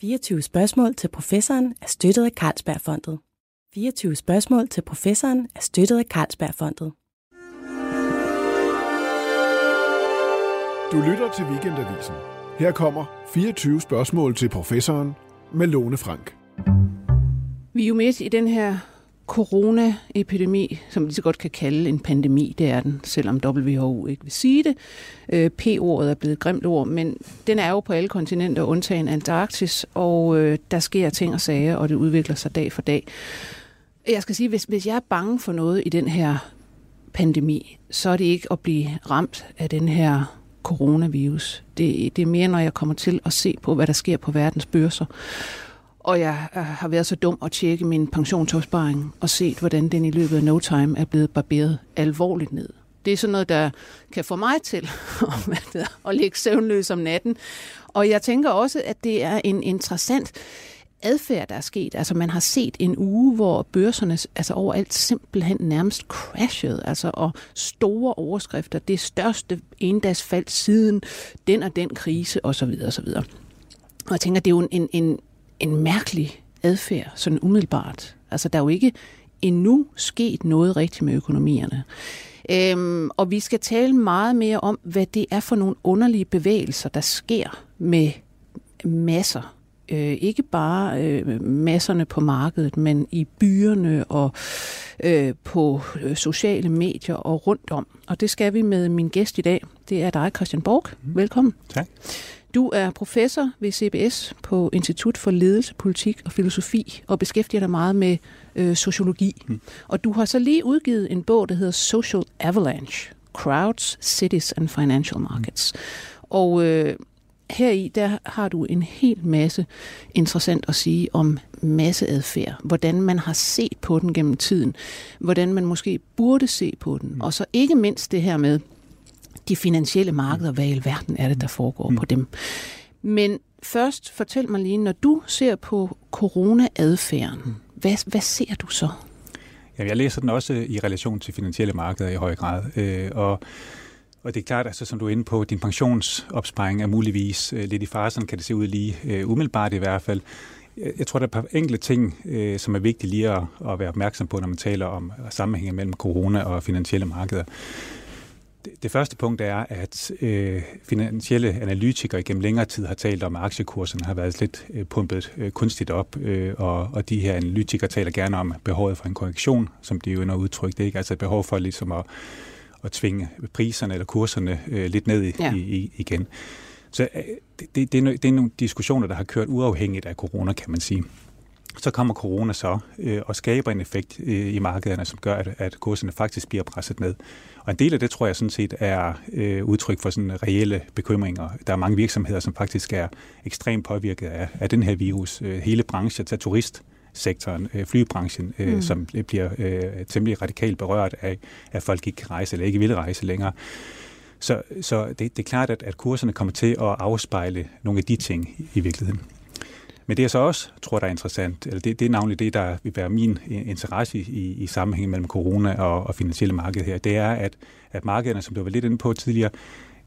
24 spørgsmål til professoren er støttet af Carlsbergfondet. 24 spørgsmål til professoren er støttet af Carlsbergfondet. Du lytter til Weekendavisen. Her kommer 24 spørgsmål til professoren med Lone Frank. Vi er jo midt i den her coronaepidemi, som vi så godt kan kalde en pandemi, det er den, selvom WHO ikke vil sige det. Øh, P-ordet er blevet et grimt ord, men den er jo på alle kontinenter, undtagen Antarktis, og øh, der sker ting og sager, og det udvikler sig dag for dag. Jeg skal sige, hvis, hvis jeg er bange for noget i den her pandemi, så er det ikke at blive ramt af den her coronavirus. Det, det er mere, når jeg kommer til at se på, hvad der sker på verdens børser. Og jeg øh, har været så dum at tjekke min pensionsopsparing og set, hvordan den i løbet af no time er blevet barberet alvorligt ned. Det er sådan noget, der kan få mig til at ligge søvnløs om natten. Og jeg tænker også, at det er en interessant adfærd, der er sket. Altså man har set en uge, hvor børserne altså overalt simpelthen nærmest crashede, altså og store overskrifter, det største endagsfald siden den og den krise osv. osv. Og jeg tænker, det er jo en, en, en mærkelig adfærd, sådan umiddelbart. Altså der er jo ikke endnu sket noget rigtigt med økonomierne. Øhm, og vi skal tale meget mere om, hvad det er for nogle underlige bevægelser, der sker med masser øh, ikke bare øh, masserne på markedet, men i byerne og øh, på øh, sociale medier og rundt om. Og det skal vi med min gæst i dag. Det er dig, Christian Borg. Mm. Velkommen. Tak. Du er professor ved CBS på Institut for Ledelse, Politik og Filosofi og beskæftiger dig meget med øh, sociologi. Mm. Og du har så lige udgivet en bog, der hedder Social Avalanche. Crowds, Cities and Financial Markets. Mm. Og øh, her i der har du en hel masse interessant at sige om masseadfærd, hvordan man har set på den gennem tiden, hvordan man måske burde se på den, mm. og så ikke mindst det her med de finansielle markeder, hvad i alverden er det, der foregår mm. på dem. Men først, fortæl mig lige, når du ser på corona-adfærden, mm. hvad, hvad ser du så? Jamen, jeg læser den også øh, i relation til finansielle markeder i høj grad, øh, og og det er klart, altså, som du er inde på, din pensionsopsparing er muligvis øh, lidt i fare, sådan kan det se ud lige øh, umiddelbart i hvert fald. Jeg tror, der er et par enkelte ting, øh, som er vigtige lige at, at være opmærksom på, når man taler om sammenhængen mellem corona og finansielle markeder. Det, første punkt er, at øh, finansielle analytikere gennem længere tid har talt om, at aktiekurserne har været lidt øh, pumpet øh, kunstigt op, øh, og, og de her analytikere taler gerne om behovet for en korrektion, som de jo er udtrykt, ikke? Altså et behov for ligesom at at tvinge priserne eller kurserne øh, lidt ned i, ja. i, igen. Så øh, det, det, det, er, det er nogle diskussioner, der har kørt uafhængigt af corona, kan man sige. Så kommer corona så øh, og skaber en effekt øh, i markederne, som gør, at, at kurserne faktisk bliver presset ned. Og en del af det, tror jeg sådan set, er øh, udtryk for sådan reelle bekymringer. Der er mange virksomheder, som faktisk er ekstremt påvirket af, af den her virus. Øh, hele branchen, til turist sektoren, øh, flybranchen, øh, mm. som bliver øh, temmelig radikalt berørt af, at folk ikke kan rejse eller ikke vil rejse længere. Så, så det, det er klart, at, at kurserne kommer til at afspejle nogle af de ting i virkeligheden. Men det jeg så også tror, der er interessant, eller det, det er navnlig det, der vil være min interesse i, i sammenhæng mellem corona og, og finansielle marked her, det er, at, at markederne, som du var lidt inde på tidligere,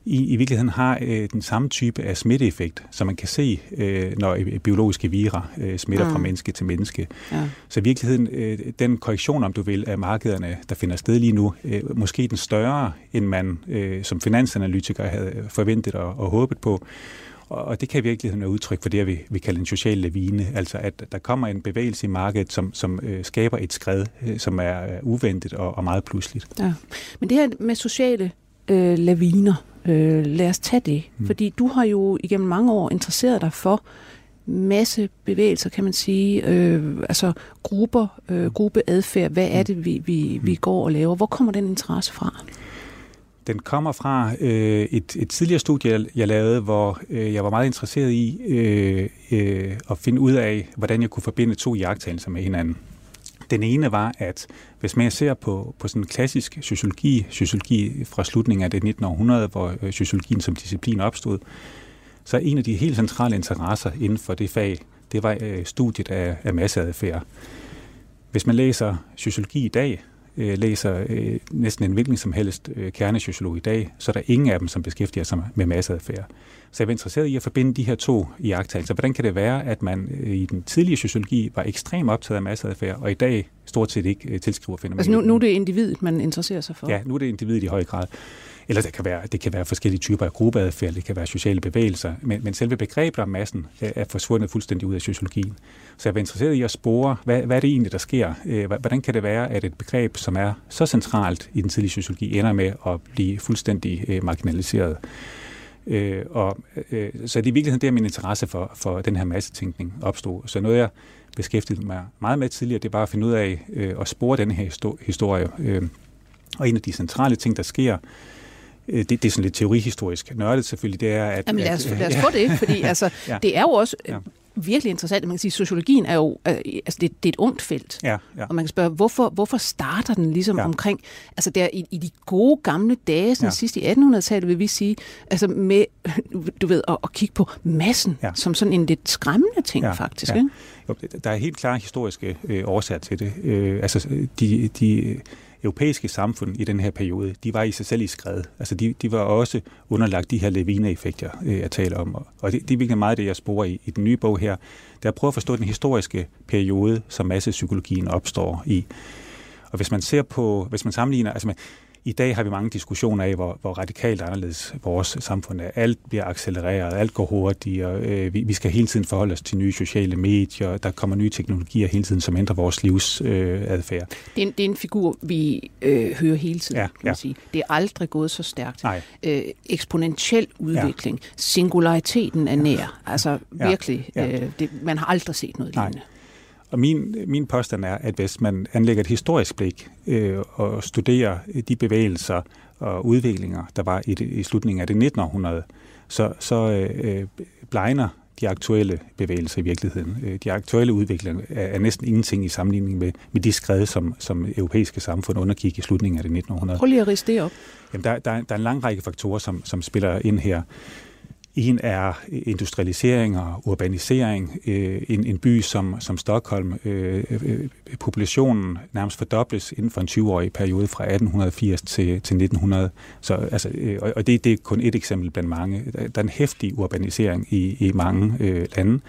i, i virkeligheden har øh, den samme type af smitteeffekt, som man kan se, øh, når biologiske virer øh, smitter mm. fra menneske til menneske. Ja. Så i virkeligheden, øh, den korrektion, om du vil, af markederne, der finder sted lige nu, øh, måske den større, end man øh, som finansanalytiker havde forventet og, og håbet på. Og, det kan i virkeligheden være udtryk for det, vi, vi kalder en social lavine. Altså at der kommer en bevægelse i markedet, som, som øh, skaber et skred, øh, som er øh, uventet og, og meget pludseligt. Ja. Men det her med sociale øh, laviner, Øh, lad os tage det. Mm. Fordi du har jo igennem mange år interesseret dig for masse bevægelser, kan man sige, øh, altså grupper, øh, gruppeadfærd. Hvad er mm. det, vi, vi, vi mm. går og laver? Hvor kommer den interesse fra? Den kommer fra øh, et, et tidligere studie, jeg lavede, hvor øh, jeg var meget interesseret i øh, øh, at finde ud af, hvordan jeg kunne forbinde to jagttagelser med hinanden. Den ene var, at hvis man ser på, på sådan en klassisk sociologi, sociologi fra slutningen af det 19. århundrede, hvor øh, sociologien som disciplin opstod, så en af de helt centrale interesser inden for det fag, det var øh, studiet af, af masseadfærd. Hvis man læser sociologi i dag, øh, læser øh, næsten en hvilken som helst øh, kernesociolog i dag, så er der ingen af dem, som beskæftiger sig med masseadfærd. Så jeg var interesseret i at forbinde de her to iagttagelser. Hvordan kan det være, at man øh, i den tidlige sociologi var ekstremt optaget af masseadfærd, og i dag stort set ikke øh, tilskriver fænomenet? Altså nu, nu er det individet, man interesserer sig for? Ja, nu er det individet i høj grad. Eller det kan være, det kan være forskellige typer af gruppeadfærd, det kan være sociale bevægelser, men, men selve begrebet om massen er forsvundet fuldstændig ud af sociologien. Så jeg var interesseret i at spore, hvad, hvad er det egentlig, der sker? Øh, hvordan kan det være, at et begreb, som er så centralt i den tidlige sociologi, ender med at blive fuldstændig øh, marginaliseret? Øh, og, øh, så det er i virkeligheden der, min interesse for, for den her massetænkning opstod. Så noget, jeg beskæftigede mig meget med tidligere, det var at finde ud af øh, at spore den her historie. Øh, og en af de centrale ting, der sker, det, det er sådan lidt teorihistorisk nørdet selvfølgelig, det er, at... Jamen lad os, lad os få det, fordi altså, ja. det er jo også ja. virkelig interessant. Man kan sige, at sociologien er jo, altså det, det er et ungt felt. Ja, ja. Og man kan spørge, hvorfor, hvorfor starter den ligesom ja. omkring, altså der i, i de gode gamle dage, sådan ja. sidst i 1800-tallet vil vi sige, altså med, du ved, at, at kigge på massen, ja. som sådan en lidt skræmmende ting ja, faktisk, ja. ikke? Jo, der er helt klare historiske øh, årsager til det. Øh, altså de, de europæiske samfund i den her periode, de var i sig selv i skred. Altså de, de var også underlagt de her levine-effekter, øh, jeg taler om. Og det, det er virkelig meget det, jeg sporer i, i den nye bog her. Der prøver at forstå den historiske periode, som massepsykologien opstår i. Og hvis man ser på, hvis man sammenligner, altså i dag har vi mange diskussioner af, hvor, hvor radikalt anderledes vores samfund er. Alt bliver accelereret, alt går hurtigere. Øh, vi, vi skal hele tiden forholde os til nye sociale medier. Der kommer nye teknologier hele tiden, som ændrer vores livs øh. Det er, en, det er en figur, vi øh, hører hele tiden, ja, kan man ja. sige. Det er aldrig gået så stærkt. Nej. Øh, eksponentiel udvikling. Ja. Singulariteten er nær. Altså ja. virkelig, ja. Øh, det, man har aldrig set noget lignende. Nej. Og min, min påstand er, at hvis man anlægger et historisk blik øh, og studerer de bevægelser og udviklinger, der var i, det, i slutningen af det 19. århundrede, så, så øh, blegner de aktuelle bevægelser i virkeligheden. Øh, de aktuelle udviklinger er, er næsten ingenting i sammenligning med, med de skred, som, som europæiske samfund undergik i slutningen af det 19. århundrede. Prøv lige at riste det op. Jamen, der, der, der er en lang række faktorer, som, som spiller ind her. En er industrialisering og urbanisering. Øh, en, en by som, som Stockholm, øh, øh, populationen nærmest fordobles inden for en 20-årig periode fra 1880 til, til 1900. Så, altså, og det, det er kun et eksempel blandt mange. Der er en hæftig urbanisering i, i mange øh, lande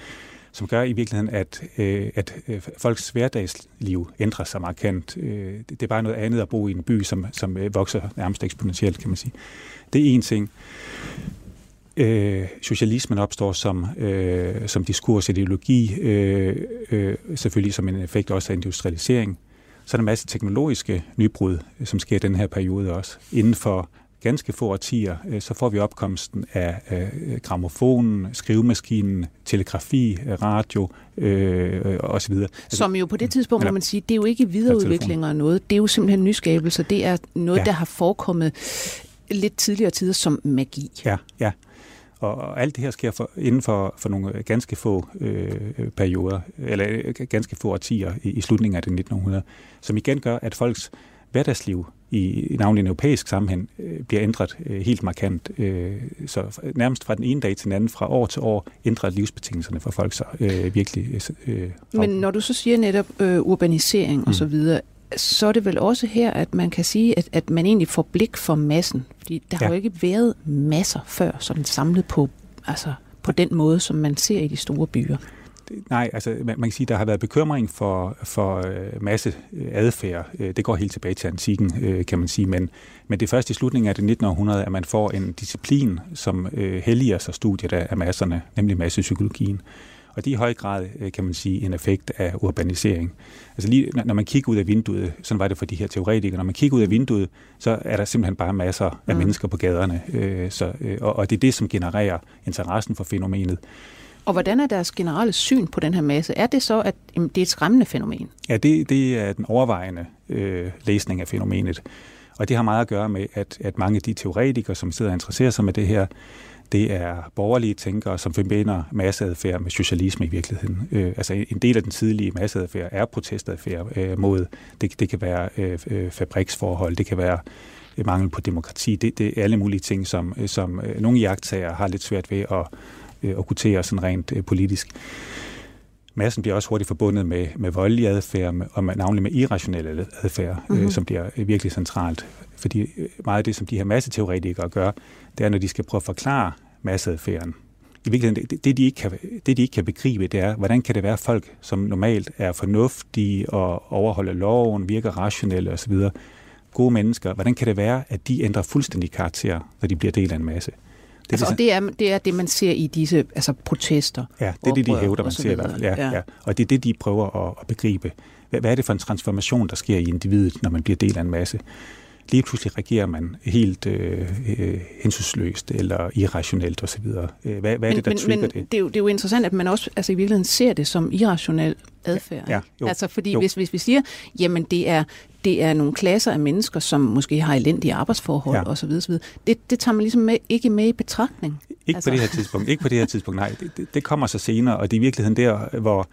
som gør i virkeligheden, at, øh, at folks hverdagsliv ændrer sig markant. Øh, det er bare noget andet at bo i en by, som, som vokser nærmest eksponentielt, kan man sige. Det er en ting øh, socialismen opstår som, øh, som diskurs ideologi, øh, øh, selvfølgelig som en effekt også af industrialisering. Så er der en masse teknologiske nybrud, som sker i den her periode også. Inden for ganske få årtier, øh, så får vi opkomsten af øh, gramofonen, skrivemaskinen, telegrafi, radio øh, osv. Altså, som jo på det tidspunkt, må man sige, det er jo ikke videreudviklinger af noget, det er jo simpelthen nyskabelser, det er noget, ja. der har forekommet lidt tidligere tider som magi. Ja, ja. Og alt det her sker for, inden for, for nogle ganske få øh, perioder, eller øh, ganske få årtier i, i slutningen af det 1900, som igen gør, at folks hverdagsliv i, navnlig en europæisk sammenhæng øh, bliver ændret øh, helt markant. Så nærmest fra den ene dag til den anden, fra år til år, ændrer livsbetingelserne for folk sig virkelig. Men når du så siger netop urbanisering mm. og så er det vel også her, at man kan sige, at, at man egentlig får blik for massen. Fordi der ja. har jo ikke været masser før, sådan samlet på, altså, på den måde, som man ser i de store byer. Nej, altså man, kan sige, der har været bekymring for, for øh, masse øh, adfærd. Øh, det går helt tilbage til antikken, kan man sige. Men, men det er først i slutningen af det 19. århundrede, at man får en disciplin, som helliger sig studiet af masserne, nemlig massepsykologien. Og det er i høj grad, øh, kan man sige, en effekt af urbanisering. Altså lige når man kigger ud af vinduet, sådan var det for de her teoretikere, når man kigger ud af vinduet, så er der simpelthen bare masser af mm. mennesker på gaderne. Øh, så, øh, og det er det, som genererer interessen for fænomenet. Og hvordan er deres generelle syn på den her masse? Er det så, at det er et skræmmende fænomen? Ja, det, det er den overvejende øh, læsning af fænomenet. Og det har meget at gøre med, at, at mange af de teoretikere, som sidder og interesserer sig med det her, det er borgerlige tænkere, som forbinder masseadfærd med socialisme i virkeligheden. Øh, altså en del af den tidlige masseadfærd er protestadfærd øh, mod, det, det kan være øh, øh fabriksforhold, det kan være øh, mangel på demokrati, det, det er alle mulige ting, som, øh, som nogle jagttager har lidt svært ved at, øh, at kutere sådan rent øh, politisk. massen bliver også hurtigt forbundet med, med voldelig adfærd, og med, navnlig med irrationelle adfærd, mm-hmm. øh, mhm. som bliver virkelig centralt. Fordi øh, meget af det, som de her masseteoretikere gør, det er, når de skal prøve at forklare masseadfærden. I virkeligheden, det, det, de ikke kan, det de ikke kan begribe, det er, hvordan kan det være, at folk, som normalt er fornuftige og overholder loven, virker rationelle osv., gode mennesker, hvordan kan det være, at de ændrer fuldstændig karakter, når de bliver del af en masse? Det, altså, og det er, det er det, man ser i disse altså, protester. Ja, det er det, de hævder, man ser i hvert fald. Ja, ja. Ja. Og det er det, de prøver at, at begribe. Hvad, hvad er det for en transformation, der sker i individet, når man bliver del af en masse? Lige pludselig reagerer man helt øh, øh, hensynsløst eller irrationelt osv. Øh, hvad, hvad er men, det, der trigger men, det? Det er, jo, det er jo interessant, at man også altså, i virkeligheden ser det som irrationel adfærd. Ja, ja, altså fordi jo. hvis, hvis vi siger, jamen det er, det er nogle klasser af mennesker, som måske har elendige arbejdsforhold ja. osv., osv. Det, det tager man ligesom med, ikke med i betragtning. Ikke altså. på det her tidspunkt. Ikke på det her tidspunkt, nej. Det, det, det kommer så senere, og det er i virkeligheden der, hvor,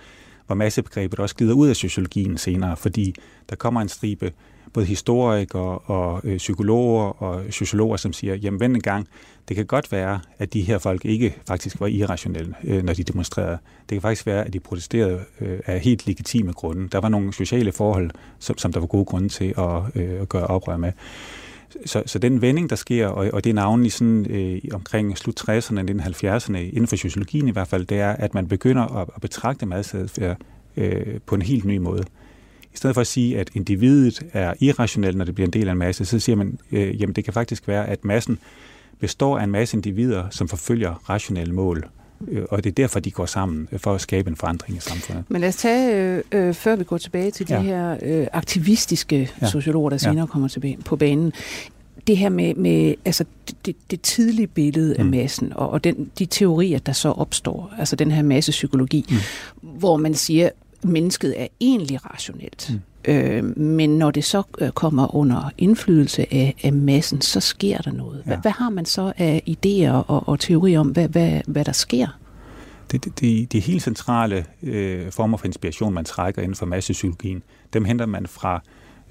hvor massebegrebet også glider ud af sociologien senere, fordi der kommer en stribe både historikere og øh, psykologer og sociologer, som siger, jamen vent en gang, det kan godt være, at de her folk ikke faktisk var irrationelle, øh, når de demonstrerede. Det kan faktisk være, at de protesterede øh, af helt legitime grunde. Der var nogle sociale forhold, som, som der var gode grunde til at, øh, at gøre oprør med. Så, så den vending, der sker, og, og det er navnlig sådan, øh, omkring slut 60'erne, 1970'erne, inden for sociologien i hvert fald, det er, at man begynder at, at betragte madsadfærd øh, på en helt ny måde. I stedet for at sige, at individet er irrationelt, når det bliver en del af en masse, så siger man, øh, jamen det kan faktisk være, at massen består af en masse individer, som forfølger rationelle mål. Øh, og det er derfor, de går sammen for at skabe en forandring i samfundet. Men lad os tage, øh, øh, før vi går tilbage til de ja. her øh, aktivistiske ja. sociologer, der senere ja. kommer tilbage på banen. Det her med, med altså det, det tidlige billede af mm. massen, og, og den, de teorier, der så opstår, altså den her massepsykologi, mm. hvor man siger, mennesket er egentlig rationelt. Mm. Øh, men når det så øh, kommer under indflydelse af, af massen, så sker der noget. Hvad, ja. hvad har man så af idéer og, og teorier om, hvad, hvad, hvad der sker? Det, det, de, de helt centrale øh, former for inspiration, man trækker inden for massepsykologien, dem henter man fra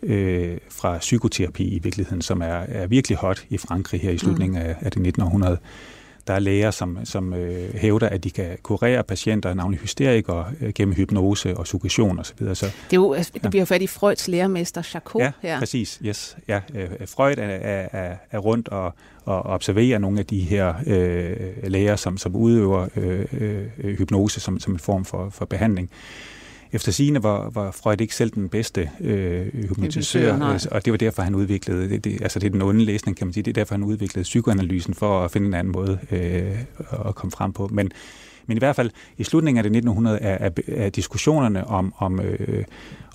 øh, fra psykoterapi i virkeligheden, som er, er virkelig hot i Frankrig her i slutningen mm. af, af det 19. århundrede. Der er læger, som, som øh, hævder, at de kan kurere patienter, navnlig hysterikere, øh, gennem hypnose og suggestion osv. Så, så, det er jo, altså, ja. bliver fat i Freuds lærermester Charcot ja, her. præcis. Yes. Ja, øh, Freud er, er, er rundt og, og observerer nogle af de her øh, læger, som, som udøver øh, øh, hypnose som, som en form for, for behandling efter sigende var, var Freud ikke selv den bedste øh, hypnotisør, og det var derfor, han udviklede, det, det, altså det er den onde læsning, kan man sige, det er derfor, han udviklede psykoanalysen for at finde en anden måde øh, at komme frem på. Men, men i hvert fald i slutningen af det 1900 er, er, er diskussionerne om, om, øh,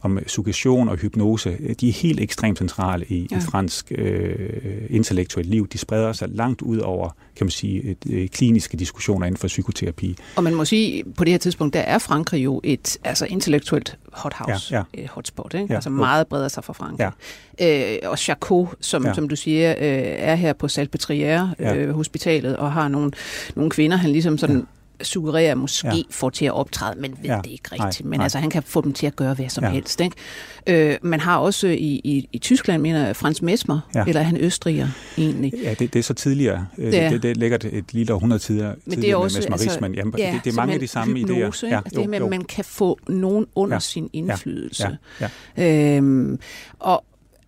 om suggestion og hypnose, de er helt ekstremt centrale i, ja. i fransk øh, intellektuelt liv. De spreder sig langt ud over, kan man sige, et, et, kliniske diskussioner inden for psykoterapi. Og man må sige, på det her tidspunkt, der er Frankrig jo et altså intellektuelt hothouse, ja, ja. et hotspot, ikke? Ja, altså meget breder sig fra Frankrig. Ja. Øh, og Charcot, som, ja. som du siger, øh, er her på Salpêtrière ja. øh, hospitalet og har nogle, nogle kvinder, han ligesom sådan ja suggererer måske ja. får til at optræde, men ved ja. det ikke rigtigt. Nej, men nej. altså, han kan få dem til at gøre hvad som ja. helst. Ikke? Øh, man har også i, i, i Tyskland, mener Frans Mesmer, ja. eller er han østriger egentlig? Ja, det, det er så tidligere. Øh, det, det, det ligger et lille århundrede tidligere, men det er også, med mesmerismen. Altså, Jamen, ja, det, det er mange af de samme hypnose, idéer. Ja, altså, det med, at man kan få nogen under ja. sin indflydelse. Ja. Ja. Øhm, og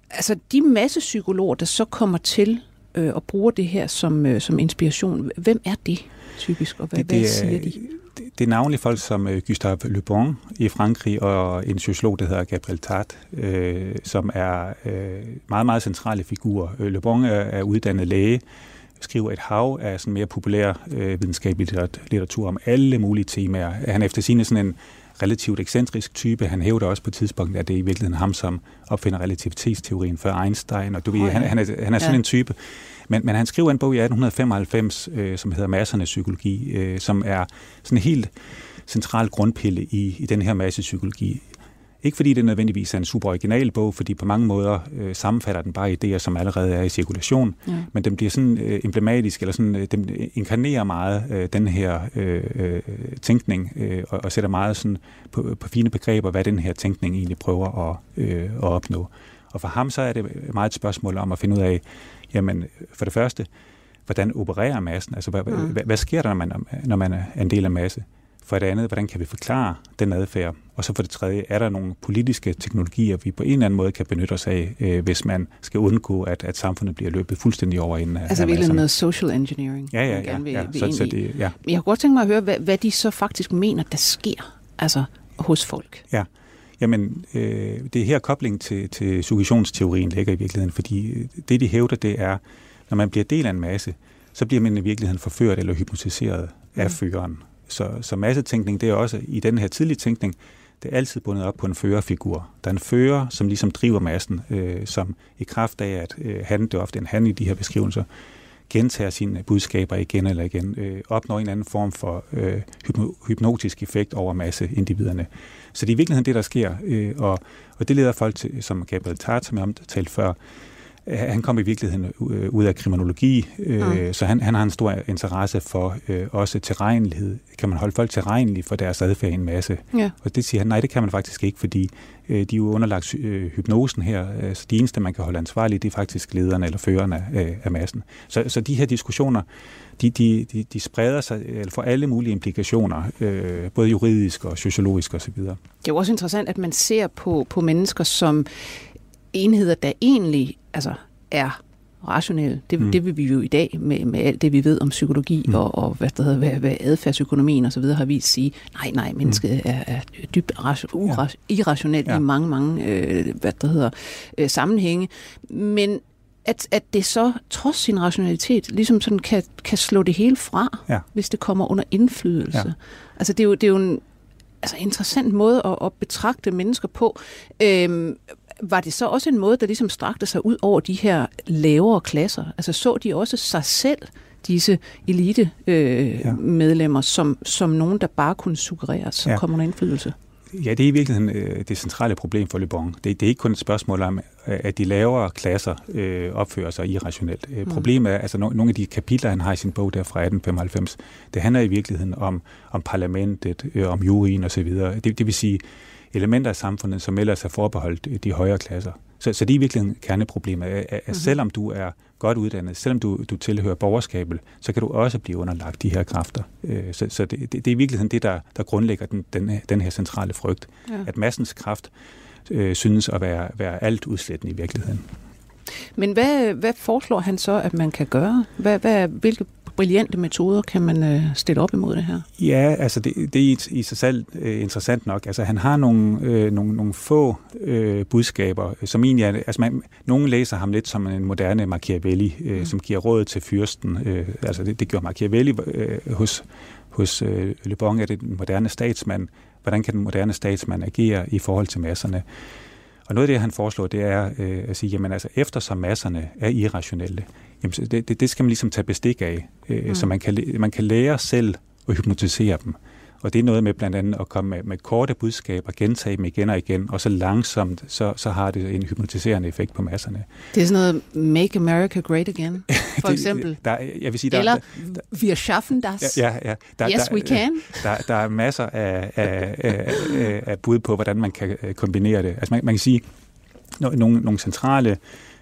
altså, de masse psykologer, der så kommer til øh, og bruger det her som, øh, som inspiration, hvem er det? Typisk, og hvad, det, det, hvad siger de? Det, det er navnlig folk som øh, Gustave Le Bon i Frankrig, og en sociolog, der hedder Gabriel Tart, øh, som er øh, meget, meget centrale figurer. Øh, Le Bon er, er uddannet læge, skriver et hav af sådan mere populær øh, videnskabelig litteratur om alle mulige temaer. Han er efter sine sådan en relativt ekscentrisk type. Han hævder også på et tidspunkt, at det er i virkeligheden ham, som opfinder relativitetsteorien for Einstein. Og du ved, ja. han, han, er, han er sådan ja. en type. Men, men han skriver en bog i 1895, øh, som hedder Massernes psykologi, øh, som er sådan en helt central grundpille i, i den her massepsykologi. Ikke fordi det nødvendigvis er en super original bog, fordi på mange måder øh, sammenfatter den bare idéer, som allerede er i cirkulation, ja. men den bliver sådan øh, emblematisk, eller sådan, øh, den inkarnerer meget øh, den her øh, øh, tænkning, øh, og, og sætter meget sådan på, på fine begreber, hvad den her tænkning egentlig prøver at, øh, at opnå. Og for ham så er det meget et spørgsmål om at finde ud af, jamen for det første, hvordan opererer massen? Altså hvad, mm. hvad, hvad sker der, når man, når man er en del af masse? For det andet, hvordan kan vi forklare den adfærd? Og så for det tredje, er der nogle politiske teknologier, vi på en eller anden måde kan benytte os af, øh, hvis man skal undgå, at, at samfundet bliver løbet fuldstændig over inden Altså virkelig noget social engineering. Ja, ja, ja. Vil, ja. Vil så, så det, ja. Jeg kunne godt tænke mig at høre, hvad, hvad de så faktisk mener, der sker altså hos folk. Ja, Jamen, øh, det er her kobling til, til suggestionsteorien ligger i virkeligheden, fordi det, de hævder, det er, når man bliver del af en masse, så bliver man i virkeligheden forført eller hypnotiseret af mm. føreren. Så, så massetænkning, det er også i den her tidlige tænkning, det er altid bundet op på en førerfigur. Der er en fører, som ligesom driver massen, øh, som i kraft af, at øh, han, det er ofte en han i de her beskrivelser, gentager sine budskaber igen eller igen, øh, opnår en anden form for øh, hypnotisk effekt over masse individerne. Så det er i virkeligheden det, der sker, øh, og, og det leder folk til, som Gabriel Tart, som jeg omtalte før, han kom i virkeligheden øh, ud af kriminologi, øh, mm. så han, han har en stor interesse for øh, også tilregnelighed. Kan man holde folk tilregnelige for deres adfærd i en masse? Ja. Og det siger han, nej, det kan man faktisk ikke, fordi øh, de er jo underlagt øh, hypnosen her. Så de eneste, man kan holde ansvarlige, det er faktisk lederne eller førerne af, af massen. Så, så de her diskussioner, de, de, de, de spreder sig eller får alle mulige implikationer, øh, både juridisk og sociologisk osv. Det er jo også interessant, at man ser på, på mennesker som enheder, der egentlig altså, er rationelle. Det, mm. det vil vi jo i dag med, med alt det, vi ved om psykologi mm. og, og hvad, der hedder, hvad, hvad adfærdsøkonomien og så videre har vist sige, nej, nej, mennesket mm. er, er dybt ja. irrationelt ja. i mange, mange øh, hvad der hedder, øh, sammenhænge. Men at, at det så, trods sin rationalitet, ligesom sådan kan, kan slå det hele fra, ja. hvis det kommer under indflydelse. Ja. Altså det er jo, det er jo en altså, interessant måde at, at betragte mennesker på. Øhm, var det så også en måde, der ligesom strakte sig ud over de her lavere klasser? Altså så de også sig selv, disse elite øh, ja. medlemmer, som, som nogen, der bare kunne suggerere, så ja. kommer indflydelse? Ja, det er i virkeligheden øh, det centrale problem for Le Bon. Det, det er ikke kun et spørgsmål om, at de lavere klasser øh, opfører sig irrationelt. Øh, mm. Problemet er, altså no, nogle af de kapitler, han har i sin bog der fra 1895, det handler i virkeligheden om, om parlamentet, øh, om juryen osv. Det, det vil sige, elementer af samfundet, som ellers er forbeholdt øh, de højere klasser. Så, så det er i virkeligheden kerneproblemet, at, at mm-hmm. selvom du er godt uddannet, selvom du, du tilhører borgerskabet, så kan du også blive underlagt de her kræfter. Øh, så, så det, det, det er i virkeligheden det, der, der grundlægger den, den, den her centrale frygt, ja. at massens kraft øh, synes at være, være alt udslættende i virkeligheden. Men hvad, hvad foreslår han så, at man kan gøre? Hvad, hvad, hvilke brillante metoder kan man øh, stille op imod det her? Ja, altså det, det er i, sig selv øh, interessant nok. Altså han har nogle, øh, nogle, nogle få øh, budskaber, som egentlig er, altså man, nogle læser ham lidt som en moderne Machiavelli, øh, mm. som giver råd til fyrsten. Øh, altså det, det gjorde Machiavelli øh, hos, hos øh, Le Bon, er det den moderne statsmand. Hvordan kan den moderne statsmand agere i forhold til masserne? Og noget af det, han foreslår, det er øh, at sige, jamen altså, eftersom masserne er irrationelle, jamen, det, det, det skal man ligesom tage bestik af, øh, mm. så man kan, man kan lære selv at hypnotisere dem. Og det er noget med blandt andet at komme med, med korte budskaber, gentage dem igen og igen, og så langsomt, så, så har det en hypnotiserende effekt på masserne. Det er sådan noget Make America Great Again, for eksempel. der, jeg vil sige, der, Eller der, der, Wir schaffen das. Ja, ja, der, yes, der, we can. Der, der er masser af, af, af, af bud på, hvordan man kan øh, kombinere det. Altså man, man kan sige, nogle, nogle centrale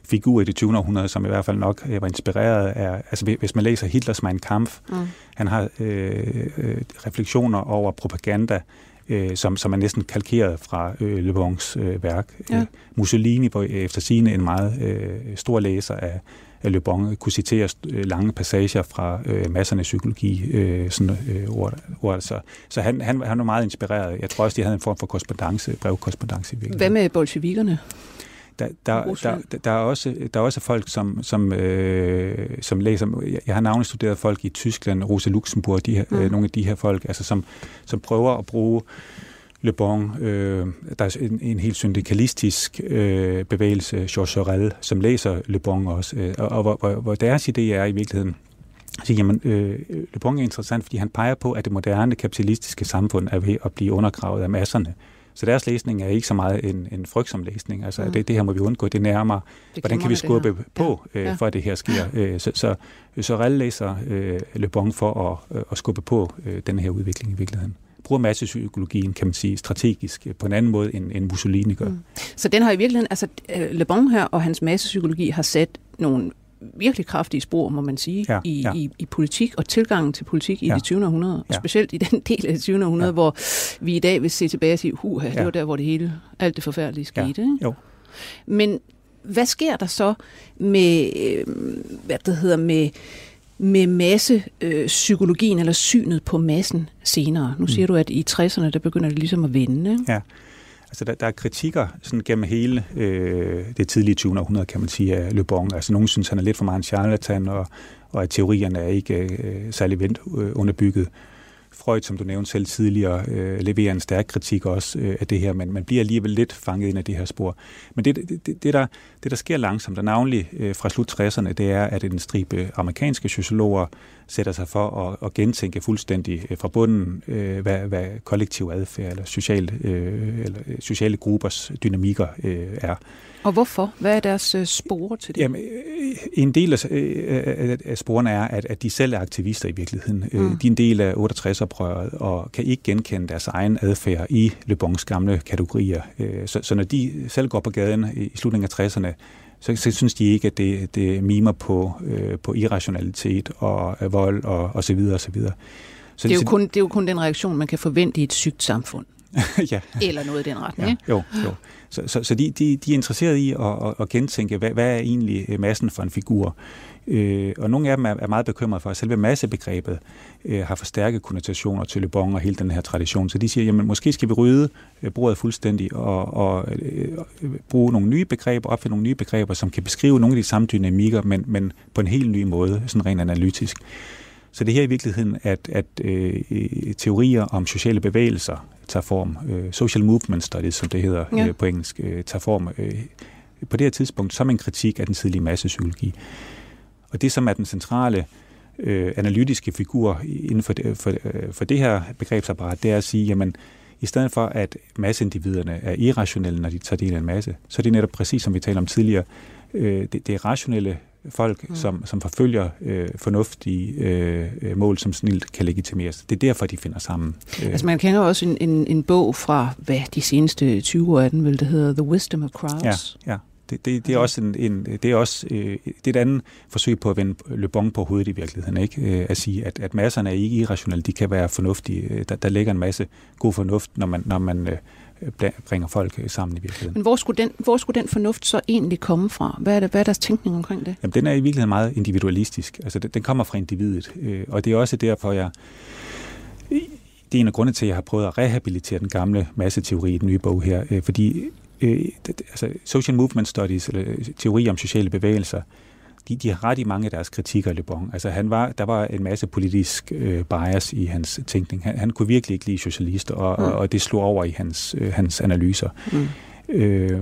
figur i det 20. århundrede, som i hvert fald nok var inspireret af, altså hvis man læser Hitlers Mein Kampf, mm. han har øh, øh, refleksioner over propaganda, øh, som, som er næsten kalkeret fra øh, Le Bons øh, værk. Ja. Øh, Mussolini var efter sine en meget øh, stor læser af, af Le Bon, kunne citere øh, lange passager fra øh, massernes psykologi, øh, sådan øh, ord, ord. Så, så han, han, han var meget inspireret. Jeg tror også, de havde en form for korrespondence, brevkorrespondence i virkeligheden. Hvad med bolsjevikerne? Der, der, der, der, er også, der er også folk, som, som, øh, som læser, jeg har navnet studeret folk i Tyskland, Rosa Luxemburg, de her, mm. øh, nogle af de her folk, altså som, som prøver at bruge Le Bon, øh, der er en, en helt syndikalistisk øh, bevægelse, Georges Sorel, som læser Le Bon også, øh, og, og hvor, hvor, hvor deres idé er i virkeligheden, så jamen, øh, Le Bon er interessant, fordi han peger på, at det moderne kapitalistiske samfund er ved at blive undergravet af masserne. Så deres læsning er ikke så meget en, en frygtsom læsning. Altså, mm. det, det her må vi undgå. Det nærmer, det hvordan kan vi skubbe på, ja. Øh, for at det her sker. Øh, så, så Sorel læser øh, Le Bon for at, øh, at skubbe på øh, den her udvikling i virkeligheden bruger massepsykologien, kan man sige, strategisk øh, på en anden måde, end, end Mussolini gør. Mm. Så den har i virkeligheden, altså Le Bon her og hans massepsykologi har sat nogle virkelig kraftige spor, må man sige, Ja, i, ja. i, i politik og tilgangen til politik i Ja. det 20. århundrede, og Ja. specielt i den del af det 20. århundrede, Ja. hvor vi i dag vil se tilbage og sige, huha, det Ja. var der, hvor det hele, alt det forfærdelige skete. Ja. Ikke? Jo. Men hvad sker der så med, øh, hvad det hedder, med, med masse øh, psykologien eller synet på massen senere? Nu siger du, at i 60'erne, der begynder det ligesom at vende. Ikke? Ja. Altså, der, der er kritikker sådan gennem hele øh, det tidlige 20. århundrede, kan man sige, af Le Bon. Altså, nogen synes, han er lidt for meget en charlatan, og, og at teorierne er ikke øh, særlig vendt øh, underbygget. Freud, som du nævnte selv tidligere, øh, leverer en stærk kritik også øh, af det her, men man bliver alligevel lidt fanget ind af det her spor. Men det, det, det, det, der, det der sker langsomt, og navnlig øh, fra slut 60'erne, det er, at en stribe amerikanske sociologer sætter sig for at, at gentænke fuldstændig øh, fra bunden, øh, hvad, hvad kollektiv adfærd eller, social, øh, eller øh, sociale gruppers dynamikker øh, er. Og hvorfor? Hvad er deres øh, spore til det? Jamen, øh, en del af, øh, af- sporene er, at, at de selv er aktivister i virkeligheden. Mm. De er en del af 68-oprøret og kan ikke genkende deres egen adfærd i Le Bons gamle kategorier. Øh, Så, så når de selv går på gaden i slutningen af 60'erne, så, så synes de ikke, at det, det mimer på, øh, på irrationalitet og øh, vold og, og så videre og så videre. Så, det, er jo så- kun, det er jo kun den reaktion, man kan forvente i et sygt samfund. ja. Eller noget i den retning. Ja, ikke? jo, jo. Så, så, så de, de, de er interesserede i at, at, at gentænke, hvad, hvad er egentlig øh, massen for en figur? Øh, og nogle af dem er, er meget bekymrede for, at selve massebegrebet øh, har forstærket konnotationer til Le Bon og hele den her tradition. Så de siger, jamen måske skal vi rydde øh, bordet fuldstændig og, og øh, øh, bruge nogle nye begreber, opfinde nogle nye begreber, som kan beskrive nogle af de samme dynamikker, men, men på en helt ny måde, sådan rent analytisk. Så det her i virkeligheden, at, at øh, teorier om sociale bevægelser tager form, øh, social movement studies, som det hedder Ja. øh, på engelsk, øh, tager form øh, på det her tidspunkt som en kritik af den tidlige massepsykologi. Og det, som er den centrale øh, analytiske figur inden for det, for, for det her begrebsapparat, det er at sige, jamen, i stedet for at masseindividerne er irrationelle, når de tager del i en masse, så er det netop præcis, som vi talte om tidligere, øh, det, det er rationelle folk, Mm. som, som forfølger øh, fornuftige øh, øh, mål, som snilt kan legitimeres. Det er derfor, de finder sammen. Øh, Altså man kender også en, en, en bog fra, hvad de seneste 20 år er den vel, der hedder The Wisdom of Crowds. Ja, ja. Det, det, det er også, en, en, det er også øh, det er et andet forsøg på at vende Le Bon på hovedet i virkeligheden. Ikke? Øh, at sige, at, at masserne er ikke irrationelle, de kan være fornuftige. Øh, Der, der ligger en masse god fornuft, når man, når man øh, bringer folk øh, sammen i virkeligheden. Men hvor skulle, den, hvor skulle den fornuft så egentlig komme fra? Hvad er, det, hvad er deres tænkning omkring det? Jamen, den er i virkeligheden meget individualistisk. Altså, den, den kommer fra individet. Øh, og det er også derfor, jeg... Det er en af grundene til, at jeg har prøvet at rehabilitere den gamle masseteori i den nye bog her. Øh, fordi øh, det, altså, social movement studies, eller teori om sociale bevægelser, de, de har ret i mange af deres kritikker af Le Bon. Altså, han var, der var en masse politisk øh, bias i hans tænkning. Han, han kunne virkelig ikke lide socialister, og, Mm. og, og det slog over i hans, øh, hans analyser. Mm. Øh,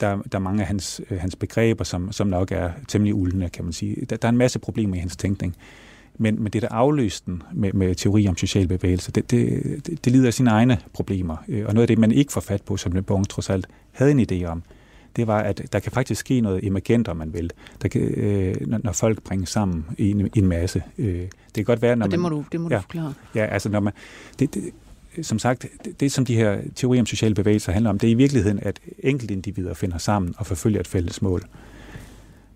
der, der er mange af hans, øh, hans begreber, som, som nok er temmelig uldne, kan man sige. Der, der er en masse problemer i hans tænkning. Men, men det, der afløste den med, med teori om social bevægelse, det, det, det, det lider af sine egne problemer. Øh, Og noget af det, man ikke får fat på, som Le Bon trods alt havde en idé om, det var, at der kan faktisk ske noget emergent, om man vil, der kan, øh, når, når folk bringes sammen i en, i en masse. Øh, det kan godt være, når Og det man... må du, det må Ja. du forklare. Ja, altså når man, det, det, som sagt, det, det som de her teorier om sociale bevægelser handler om, det er i virkeligheden, at enkeltindivider finder sammen og forfølger et fælles mål.